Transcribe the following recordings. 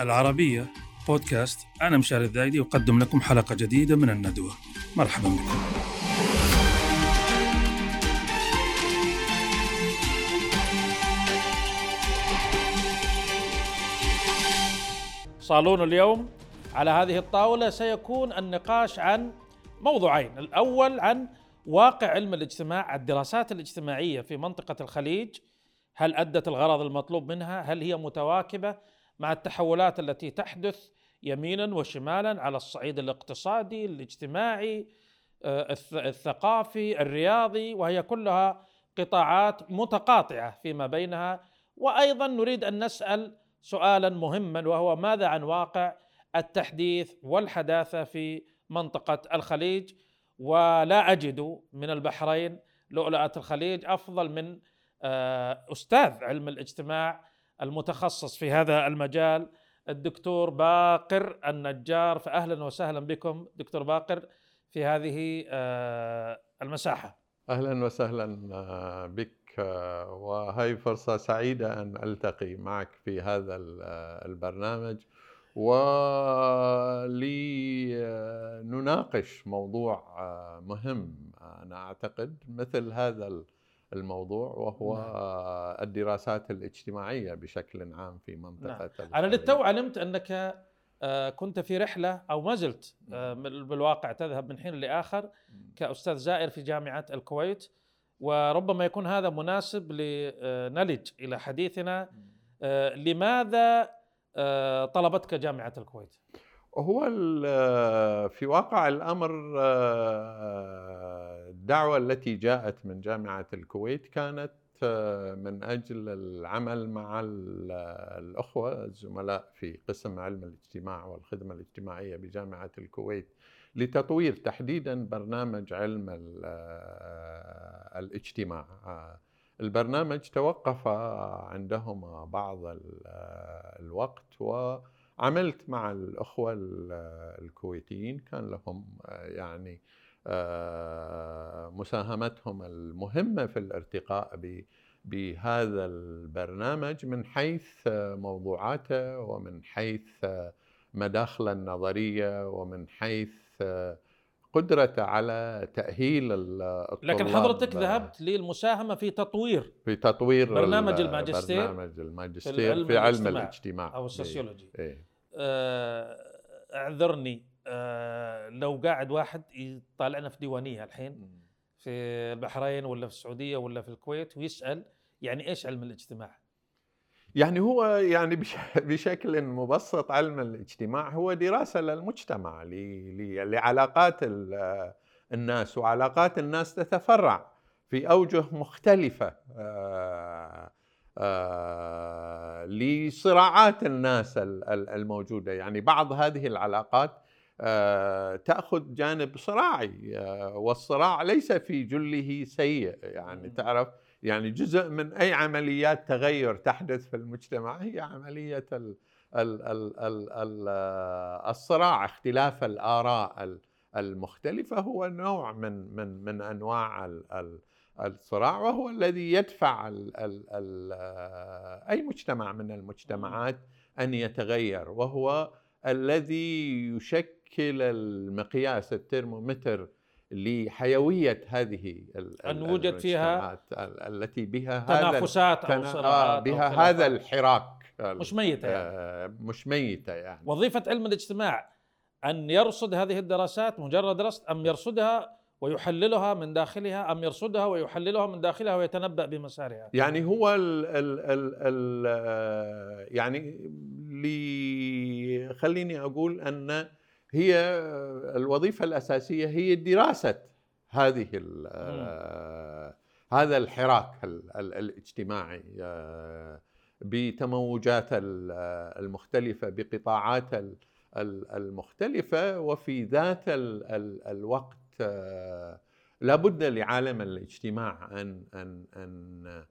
العربية بودكاست. أنا مشاري الذايدي أقدم لكم حلقة جديدة من الندوة. مرحبا بكم. صالون اليوم على هذه الطاولة سيكون النقاش عن موضوعين. الأول عن واقع علم الاجتماع الدراسات الاجتماعية في منطقة الخليج هل أدت الغرض المطلوب منها؟ هل هي متواكبة مع التحولات التي تحدث يمينا وشمالا على الصعيد الاقتصادي الاجتماعي آه، الثقافي الرياضي؟ وهي كلها قطاعات متقاطعة فيما بينها. وأيضا نريد أن نسأل سؤالا مهما وهو ماذا عن واقع التحديث والحداثة في منطقة الخليج؟ ولا أجد من البحرين لؤلؤة الخليج أفضل من آه، أستاذ علم الاجتماع المتخصص في هذا المجال الدكتور باقر النجار فاهلا وسهلا بكم دكتور باقر في هذه آه، المساحة. أهلا وسهلا آه، بك وهي فرصة سعيدة أن ألتقي معك في هذا البرنامج ولنناقش موضوع مهم أنا أعتقد مثل هذا الموضوع وهو نعم. الدراسات الاجتماعية بشكل عام في منطقة نعم. أنا للتو علمت أنك آه، كنت في رحلة أو ما زلت آه، بالواقع تذهب من حين لآخر كأستاذ زائر في جامعة الكويت وربما يكون هذا مناسب لنلج إلى حديثنا آه، لماذا طلبتك جامعة الكويت؟ هو في واقع الأمر الدعوة التي جاءت من جامعة الكويت كانت آه، من أجل العمل مع الأخوة الزملاء في قسم علم الاجتماع والخدمة الاجتماعية بجامعة الكويت لتطوير تحديدا برنامج علم آه، الاجتماع. آه، البرنامج توقف عندهما بعض الوقت وعملت مع الأخوة الكويتيين كان لهم يعني آه، مساهمتهم المهمة في الارتقاء بهذا البرنامج من حيث موضوعاته ومن حيث مداخله النظرية ومن حيث قدرته على تأهيل الطلاب لكن حضرتك ذهبت للمساهمة في تطوير في تطوير برنامج الماجستير برنامج الماجستير في علم الاجتماع أو ال sociology إيه. آه، اعذرني آه لو قاعد واحد يطالعنا في ديوانية الحين في البحرين ولا في السعودية ولا في الكويت ويسأل يعني إيش علم الاجتماع؟ يعني هو يعني بشكل مبسط علم الاجتماع هو دراسة للمجتمع لعلاقات الناس وعلاقات الناس تتفرع في أوجه مختلفة آه، آه، لصراعات الناس الموجودة. يعني بعض هذه العلاقات آه، تأخذ جانب صراعي والصراع ليس في جله سيء. يعني تعرف يعني جزء من أي عمليات تغير تحدث في المجتمع هي عملية ال ال ال ال ال الصراع اختلاف الآراء المختلفة هو نوع من من من أنواع الصراع وهو الذي يدفع ال ال ال أي مجتمع من المجتمعات أن يتغير وهو الذي يشكل المقياس الترمومتر لحيوية هذه أن وجد فيها التي بها تنافسات أو صراعات بها أو هذا الحراك مش ميته يعني. آه، مش ميته يعني. وظيفة علم الاجتماع أن يرصد هذه الدراسات مجرد رصد أم يرصدها ويحللها من داخلها أم يرصدها ويحللها من داخلها ويتنبأ بمسارها. يعني هو ال ال ال ال آه، يعني لي خليني أقول أن هي الوظيفة الأساسية هي دراسة هذه آه، هذا الحراك الاجتماي آه، بتموجات المختلفة بقطاعات المختلفة وفي ذات الوقت آه، لابد لعالم الاجتماع أن أن أن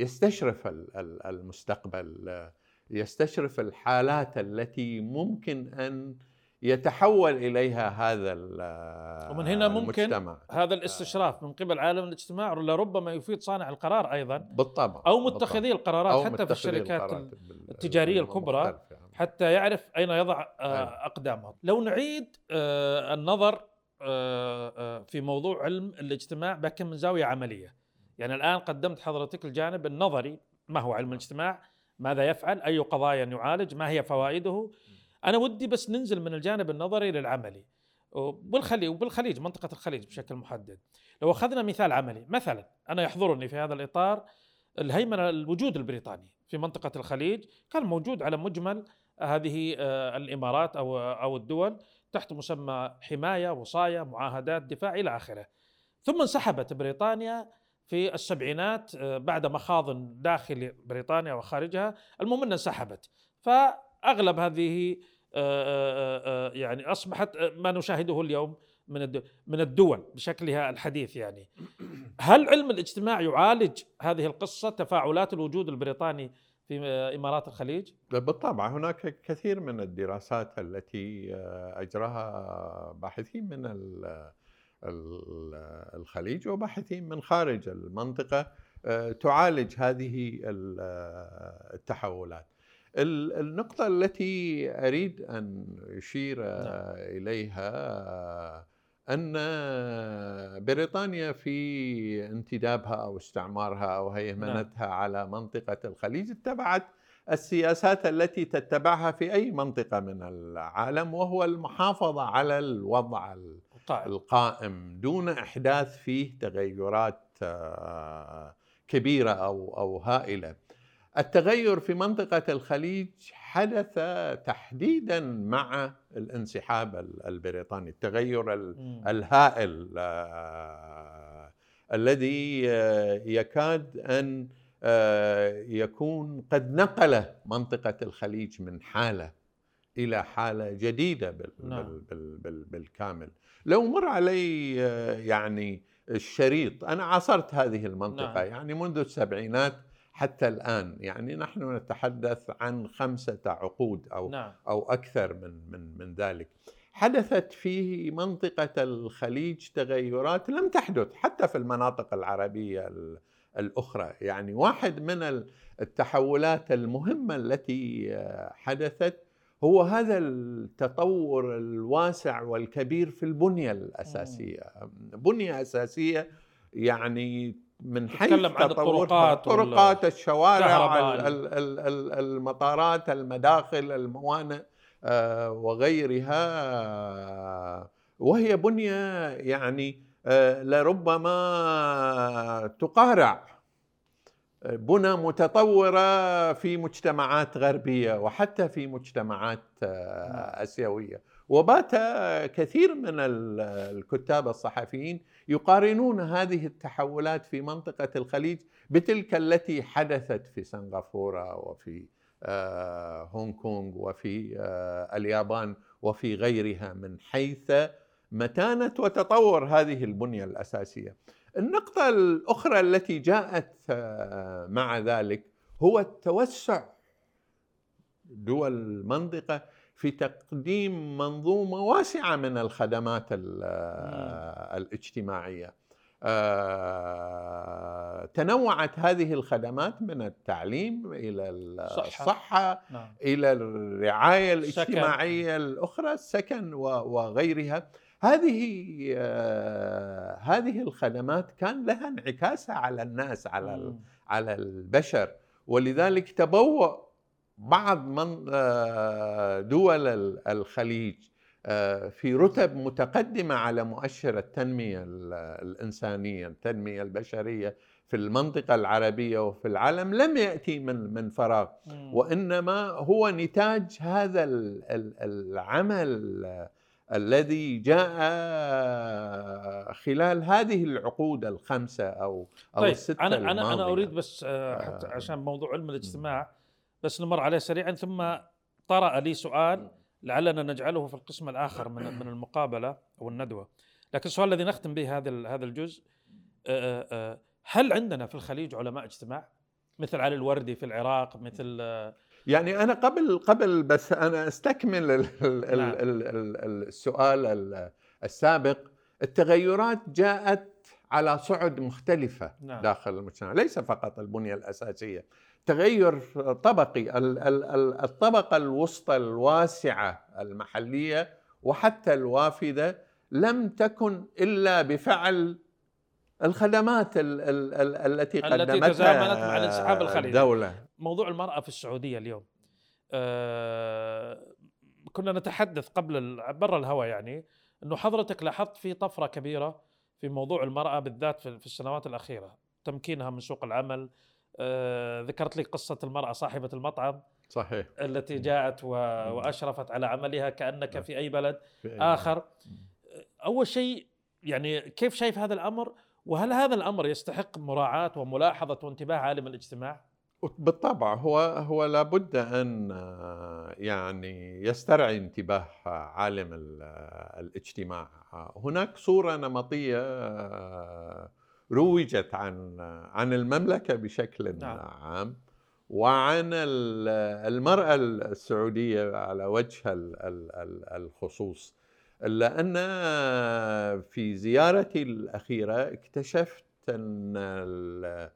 يستشرف المستقبل. يستشرف الحالات التي ممكن أن يتحول إليها هذا ال- ومن هنا ممكن المجتمع هذا الاستشراف من قبل عالم الاجتماع لربما يفيد صانع القرار أيضا بالطبع أو متخذي القرارات أو حتى في متخذي الشركات القرارات بال- التجارية الكبرى. حتى يعرف أين يضع آه، أيوة. أقدامه. لو نعيد آه، النظر آه، آه، في موضوع علم الاجتماع لكن من زاوية عملية. يعني الآن قدمت حضرتك الجانب النظري ما هو علم الاجتماع؟ ماذا يفعل؟ أي قضايا يعالج؟ ما هي فوائده؟ أنا ودي بس ننزل من الجانب النظري للعملي. وبالخليج وبالخليج منطقة الخليج بشكل محدد. لو أخذنا مثال عملي، مثلا أنا يحضرني في هذا الإطار الهيمنة الوجود البريطاني في منطقة الخليج كان موجود على مجمل هذه آه، الإمارات أو أو الدول تحت مسمى حماية وصاية معاهدات دفاع إلى آخره. ثم انسحبت بريطانيا في السبعينات آه، بعد مخاض داخل بريطانيا وخارجها، المهم إنها انسحبت. فأغلب هذه آه، آه، يعني أصبحت ما نشاهده اليوم من الدول من الدول بشكلها الحديث يعني. هل علم الاجتماع يعالج هذه القصة تفاعلات الوجود البريطاني في إمارات الخليج؟ بالطبع هناك كثير من الدراسات التي أجراها باحثين من ال- ال- الخليج وباحثين من خارج المنطقة آه، تعالج هذه آه، التحولات. ال- النقطة التي أريد أن أشير آه، إليها آه، أن بريطانيا في انتدابها أو استعمارها أو هيمنتها على منطقة الخليج اتبعت السياسات التي تتبعها في أي منطقة من العالم وهو المحافظة على الوضع ال- القائم دون إحداث فيه تغيرات آه، كبيرة أو أو هائلة. التغير في منطقة الخليج حدث تحديدا مع الانسحاب ال- البريطاني، التغير. الهائل آه، الذي آه، يكاد أن يكون قد نقل منطقة الخليج من حالة إلى حالة جديدة بال نعم. بال بال بال بالكامل لو مر علي يعني الشريط أنا عاصرت هذه المنطقة نعم. يعني منذ السبعينات حتى الآن يعني نحن نتحدث عن خمسة عقود أو نعم. أو أكثر من من من ذلك. حدثت في منطقة الخليج تغيرات لم تحدث حتى في المناطق العربية ال- الأخرى. يعني واحد من ال- التحولات المهمة التي آه، حدثت هو هذا التطور الواسع والكبير في البنية الأساسية. بنية أساسية يعني من حيث تطورها، الطرقات الشوارع المطارات المداخل الموانئ آه، وغيرها. وهي بنية يعني آه، لربما تقارع بنى متطورة في مجتمعات غربية وحتى في مجتمعات آه، آسيوية. وبات كثير من ال- الكتاب الصحفيين يقارنون هذه التحولات في منطقة الخليج بتلك التي حدثت في سنغافورة وفي آه، هونغ كونغ وفي آه، اليابان وفي غيرها من حيث متانة وتطور هذه البنية الأساسية. النقطة الأخرى التي جاءت آه، مع ذلك هو التوسع دول المنطقة في تقديم منظومة واسعة من الخدمات ال- آه، الاجتماعية. آه، تنوعت هذه الخدمات من التعليم إلى. الصحة نعم إلى الرعاية السكن. الاجتماعية الأخرى السكن وغيرها هذه آه، هذه الخدمات كان لها انعكاسها على الناس على. على البشر ولذلك تبوأ بعض من آه، دول ال- الخليج آه، في رتب متقدمة على مؤشر التنمية ال- الإنسانية التنمية البشرية في المنطقة العربية وفي العالم لم يأتي من من فراغ مم. وإنما هو نتاج هذا ال- ال- العمل الذي جاء خلال هذه العقود الخمسة أو أو طيب الستة أنا أنا أنا. أريد بس آه، حتى آه. عشان موضوع علم الاجتماع بس نمر عليه سريعا ثم طرأ لي سؤال لعلنا نجعله في القسم الآخر من من المقابلة أو الندوة لكن السؤال الذي نختم به هذا هذا الجزء آه، هل عندنا في الخليج علماء اجتماع مثل علي الوردي في العراق مثل يعني أنا قبل قبل بس أنا أستكمل ال- ال- نعم. ال- ال- ال- السؤال ال- السابق التغيرات جاءت على صعد مختلفة نعم. داخل المجتمع ليس فقط البنية الأساسية تغير طبقي ال- ال- ال- الطبقة الوسطى الواسعة المحلية وحتى الوافدة لم تكن إلا بفعل الخدمات ال- ال- ال- التي التي قدمتها تزامنت مع الانسحاب الخليجي. الدولة. موضوع المرأة في السعودية اليوم. آه كنا نتحدث قبل برا الهواء يعني إنه حضرتك لاحظت في طفرة كبيرة في موضوع المرأة بالذات في السنوات الأخيرة تمكينها من سوق العمل. آه ذكرت لي قصة المرأة صاحبة المطعم. صحيح. التي جاءت و- وأشرفت على عملها كأنك نعم. في أي بلد في أي آخر. أول شيء يعني كيف شايف هذا الأمر؟ وهل هذا الأمر يستحق مراعاة وملاحظة وانتباه عالم الاجتماع؟ بالطبع هو هو لابد أن يعني يسترعي انتباه عالم ال- الاجتماع هناك صورة نمطية روجت عن عن المملكة بشكل نعم. عام وعن ال- المرأة السعودية على وجه ال- ال- ال- الخصوص الا ان في زيارتي الأخيرة اكتشفت أن ال-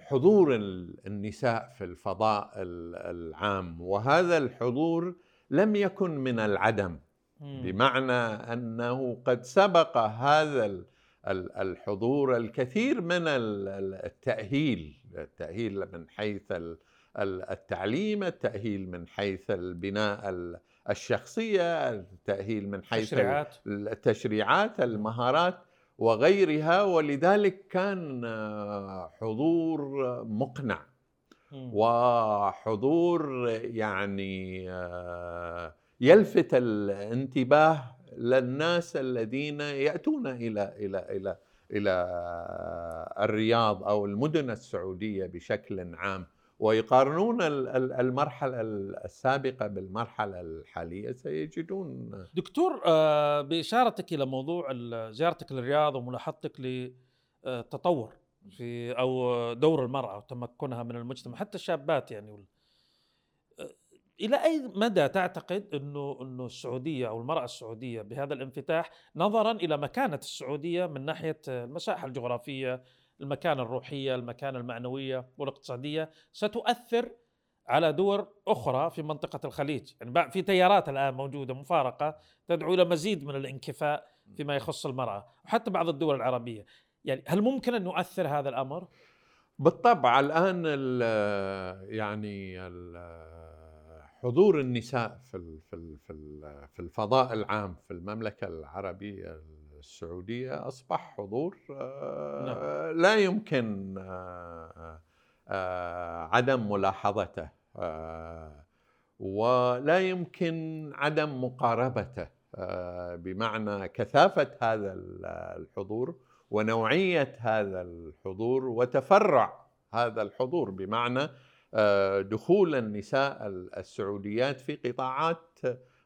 حضور ال- النساء في الفضاء ال- العام وهذا الحضور لم يكن من العدم. بمعنى أنه قد سبق هذا ال- ال- الحضور الكثير من ال- ال- التأهيل التأهيل من حيث ال- ال- التعليم التأهيل من حيث البناء ال- الشخصية التأهيل من حيث ال- تشريعات التشريعات المهارات وغيرها ولذلك كان آه، حضور مقنع. وحضور يعني آه، يلفت الانتباه للناس الذين يأتون إلى إلى إلى إلى الرياض أو المدن السعودية بشكل عام. ويقارنون ال- ال- المرحلة السابقة بالمرحلة الحالية سيجدون دكتور آه، بإشارتك إلى موضوع زيارتك للرياض وملاحظتك للتطور في أو دور المرأة وتمكنها من المجتمع حتى الشابات يعني آه، إلى أي مدى تعتقد أنه أنه السعودية أو المرأة السعودية بهذا الانفتاح نظرا إلى مكانة السعودية من ناحية المساحة الجغرافية المكانة الروحية المكانة المعنوية والاقتصادية ستؤثر على دول أخرى في منطقة الخليج، يعني في تيارات الآن موجودة مفارقة تدعو إلى مزيد من الانكفاء فيما يخص المرأة، وحتى بعض الدول العربية. يعني هل ممكن أن يؤثر هذا الأمر؟ بالطبع الآن ال- يعني ال- حضور النساء في في في الفضاء العام في المملكة العربية السعودية أصبح حضور آه، لا يمكن آه، آه، عدم ملاحظته ولا يمكن عدم مقاربته بمعنى كثافة هذا ال- الحضور ونوعية هذا الحضور وتفرع هذا الحضور بمعنى دخول النساء السعوديات في قطاعات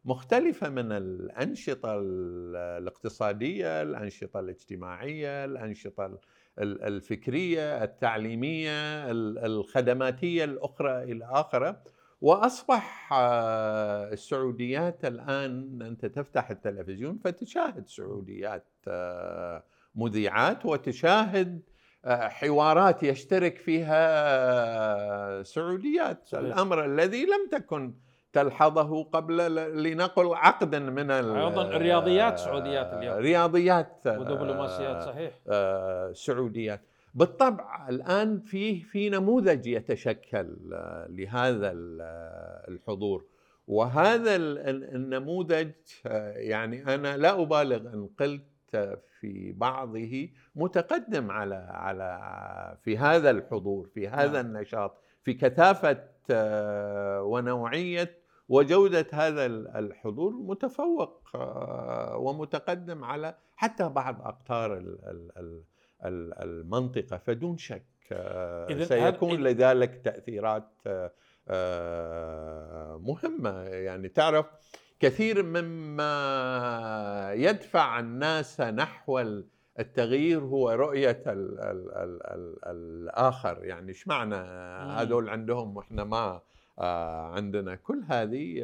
مختلفة من الأنشطة ال- الاقتصادية، الأنشطة الاجتماعية، الأنشطة ال- ال- الفكرية، التعليمية، ال- الخدماتية الأخرى إلى آخره، وأصبح آه، السعوديات الآن أنت تفتح التلفزيون فتشاهد سعوديات آه، مذيعات وتشاهد آه، حوارات يشترك فيها سعوديات. الأمر الذي لم تكن تلحظه قبل لنقل عقدا من أيضاً الرياضيات سعوديات اليوم. رياضيات ودبلوماسيات صحيح آه، سعوديات بالطبع الآن في في نموذج يتشكل آه، لهذا ال- آه، الحضور وهذا ال- ال- النموذج آه، يعني أنا لا أبالغ إن قلت آه، في بعضه متقدم على على في هذا الحضور في هذا نعم. النشاط في كثافة آه، ونوعية وجودة هذا ال- الحضور متفوق آه، ومتقدم على حتى بعض أقطار ال- ال- ال- ال- المنطقة. فدون شك آه، سيكون لذلك تأثيرات آه، مهمة. يعني تعرف كثير مما يدفع الناس نحو ال- التغيير هو رؤية ال ال ال ال الآخر. يعني إيش معنى هذول عندهم وإحنا ما عندنا كل هذه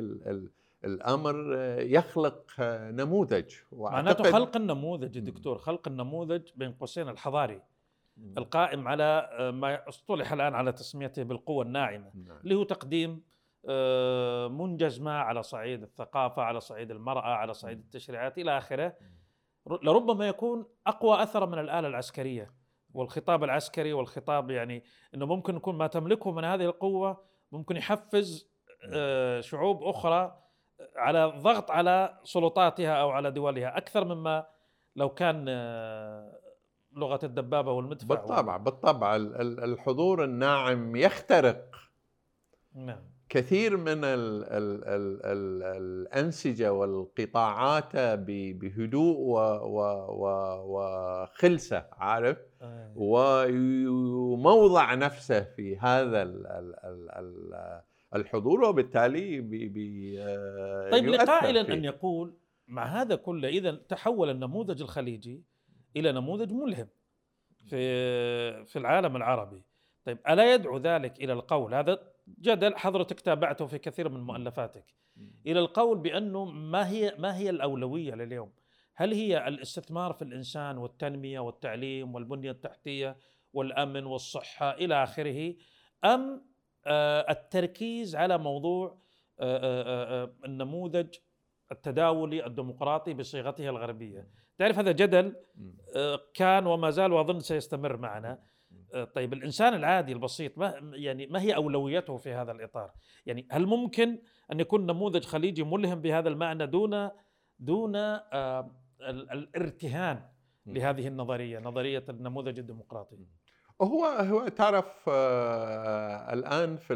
الأمر يخلق نموذج. معناته خلق النموذج دكتور خلق النموذج بين قوسين الحضاري القائم على ما اصطلح الآن على تسميته بالقوة الناعمة نعم. اللي هو تقديم منجز ما على صعيد الثقافة على صعيد المرأة على صعيد التشريعات إلى آخره. لربما يكون أقوى اثرا من الآلة العسكرية والخطاب العسكري والخطاب يعني إنه ممكن يكون ما تملكه من هذه القوة ممكن يحفز آه، شعوب أخرى على ضغط على سلطاتها أو على دولها أكثر مما لو كان آه، لغة الدبابة والمدفع بالطبع بالطبع الحضور الناعم يخترق. نعم. كثير من ال ال ال ال الأنسجة والقطاعات بهدوء وخلسة عارف؟ وموضع نفسه في هذا الحضور وبالتالي بي بي طيب لقائل أن يقول مع هذا كله إذا تحول النموذج الخليجي إلى نموذج ملهم في في العالم العربي. طيب ألا يدعو ذلك إلى القول؟ هذا جدل حضرتك تابعته في كثير من مؤلفاتك. إلى القول بأنه ما هي ما هي الأولوية لليوم؟ هل هي الاستثمار في الإنسان والتنمية والتعليم والبنية التحتية والأمن والصحة إلى آخره أم آه، التركيز على موضوع آه، آه، النموذج التداولي الديمقراطي بصيغته الغربية؟ تعرف هذا جدل كان وما زال وأظن سيستمر معنا. طيب الإنسان العادي البسيط ما يعني ما هي أولويته في هذا الإطار؟ يعني هل ممكن أن يكون نموذج خليجي ملهم بهذا المعنى دون دون آه الارتهان لهذه النظرية، نظرية النموذج الديمقراطي؟ هو هو تعرف آه الآن في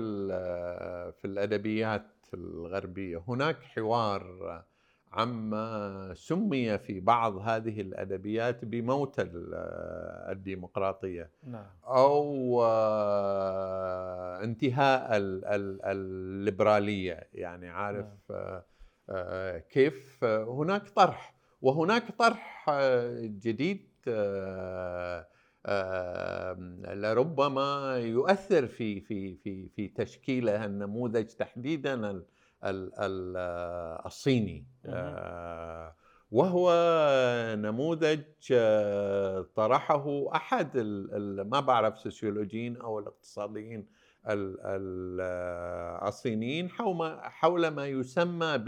في الأدبيات الغربية هناك حوار عما سمي في بعض هذه الأدبيات بموت الديمقراطية نعم. أو آه، انتهاء الليبرالية يعني عارف نعم. آه، كيف هناك طرح وهناك طرح جديد لربما يؤثر في في في في تشكيل النموذج تحديدا الصيني آه، وهو نموذج آه، طرحه أحد ما بعرف سوسيولوجيين أو الاقتصاديين الصينيين حول ما يسمى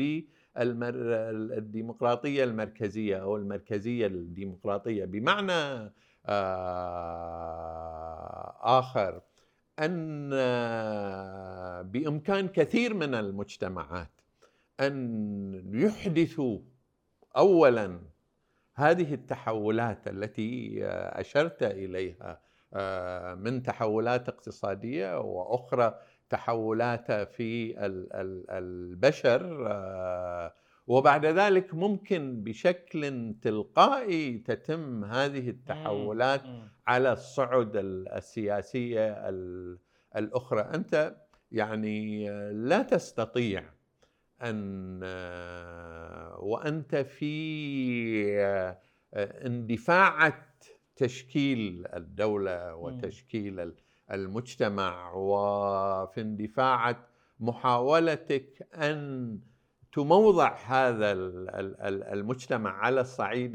بالديمقراطيه المركزية أو المركزية الديمقراطية بمعنى آه، آخر أن بإمكان كثير من المجتمعات أن يحدثوا اولا هذه التحولات التي أشرت إليها من تحولات اقتصادية وأخرى تحولات في البشر وبعد ذلك ممكن بشكل تلقائي تتم هذه التحولات على الصعد السياسية الأخرى. أنت يعني لا تستطيع أن وأنت في اندفاعة تشكيل الدولة وتشكيل المجتمع وفي اندفاعة محاولتك أن تموضع هذا المجتمع على الصعيد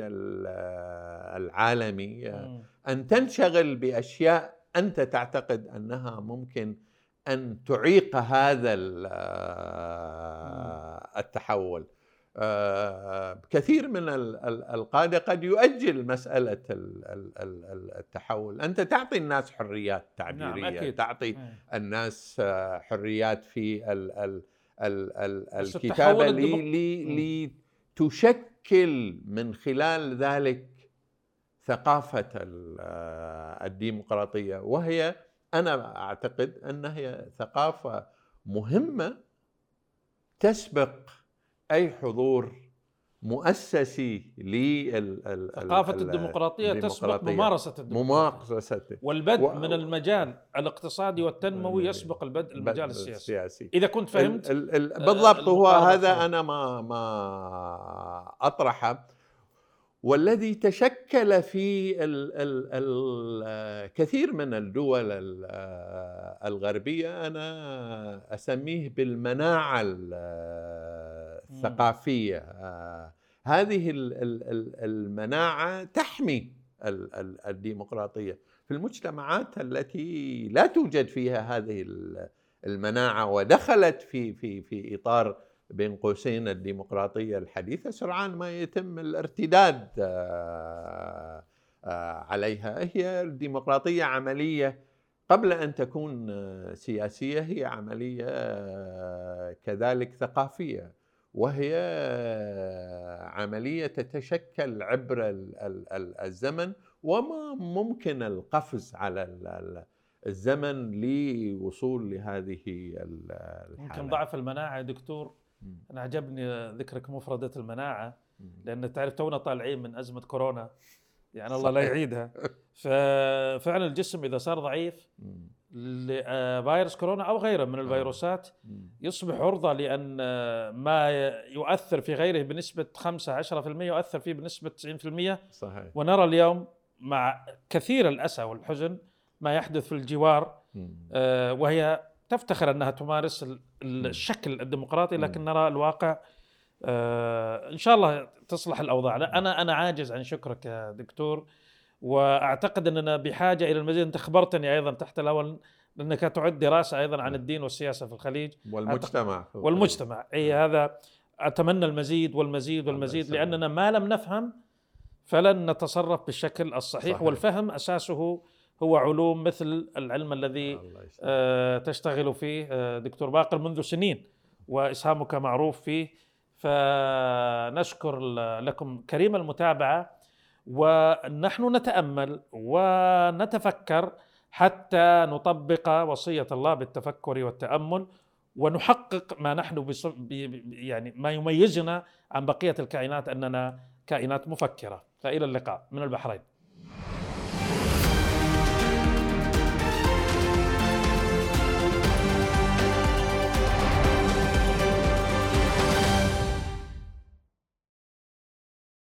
العالمي أن تنشغل بأشياء أنت تعتقد أنها ممكن أن تعيق هذا التحول. كثير من القادة قد يؤجل مسألة التحول. أنت تعطي الناس حريات تعبيرية نعم تعطي الناس حريات في الكتابة لتشكل من خلال ذلك ثقافة الديمقراطية؟ وهي أنا أعتقد انها هي ثقافة مهمة تسبق أي حضور مؤسسي لل ثقافة الديمقراطية تسبق ممارسة الديمقراطية. ممارسة. والبدء و... من المجال الاقتصادي والتنموي يسبق البدء المجال السياسي. السياسي. إذا كنت فهمت ال... ال... بالضبط هو هذا أنا ما ما أطرحه. والذي تشكل في الكثير من الدول الغربية أنا أسميه بالمناعة الثقافية. هذه المناعة تحمي الديمقراطية. في المجتمعات التي لا توجد فيها هذه المناعة ودخلت في في في إطار بين قوسين الديمقراطية الحديثة سرعان ما يتم الارتداد آه، آه، عليها. هي الديمقراطية عملية قبل أن تكون سياسية هي عملية آه، كذلك ثقافية. وهي عملية تتشكل عبر الزمن وما ممكن القفز على الزمن لوصول لهذه الحالة يمكن ضعف المناعة يا دكتور. أنا عجبني ذكرك مفردة المناعة لأن تعرف تونا طالعين من أزمة كورونا يعني الله لا يعيدها. ففعلا الجسم إذا صار ضعيف لفيروس كورونا أو غيره من الفيروسات يصبح عرضة لأن ما يؤثر في غيره بنسبة 5 10% يؤثر فيه بنسبة 90% صحيح. ونرى اليوم مع كثير الأسى والحزن ما يحدث في الجوار آه وهي تفتخر أنها تمارس الشكل الديمقراطي لكن نرى الواقع آه إن شاء الله تصلح الأوضاع. أنا أنا عاجز عن شكرك يا دكتور. وأعتقد أننا بحاجة إلى المزيد. أنت اخبرتني أيضا تحت الأول أنك تعد دراسة أيضا عن الدين والسياسة في الخليج. والمجتمع والمجتمع. أي هذا أتمنى المزيد والمزيد والمزيد لأننا ما لم نفهم فلن نتصرف بالشكل الصحيح صحيح. والفهم أساسه هو علوم مثل العلم الذي آه تشتغل فيه آه دكتور باقر منذ سنين وإسهامك معروف فيه. فنشكر لكم كريم المتابعة. ونحن نتأمل ونتفكر حتى نطبق وصية الله بالتفكر والتأمل ونحقق ما نحن يعني ما يميزنا عن بقية الكائنات أننا كائنات مفكرة. فإلى اللقاء من البحرين.